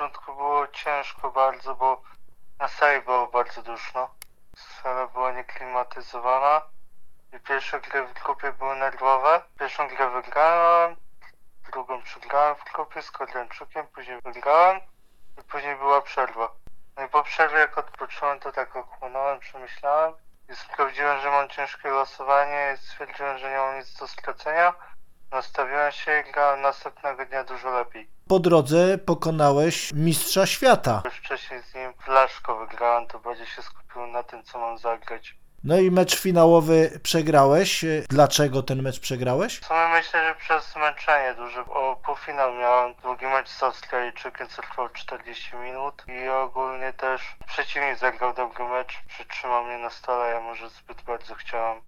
początku było ciężko bardzo, bo na sali było bardzo duszno. Sala była nieklimatyzowana i pierwsze gry w grupie były nerwowe. Pierwszą grę wygrałem, drugą przegrałem w grupie z Kodręczukiem, później wygrałem i później była przerwa. No i po przerwie jak odpocząłem, to tak ochłonąłem, przemyślałem i sprawdziłem, że mam ciężkie losowanie i stwierdziłem, że nie mam nic do stracenia. Nastawiłem się i grałem następnego dnia dużo lepiej. Po drodze pokonałeś mistrza świata. Już wcześniej z nim flaszko wygrałem, to bardziej się skupiłem na tym, co mam zagrać. No i mecz finałowy przegrałeś. Dlaczego ten mecz przegrałeś? W sumie myślę, że przez zmęczenie duże. O półfinał miałem długi mecz z Australijczykiem, co trwał 40 minut i ogólnie też przeciwnik zagrał dobry mecz, przytrzymał mnie na stole, ja może zbyt bardzo chciałem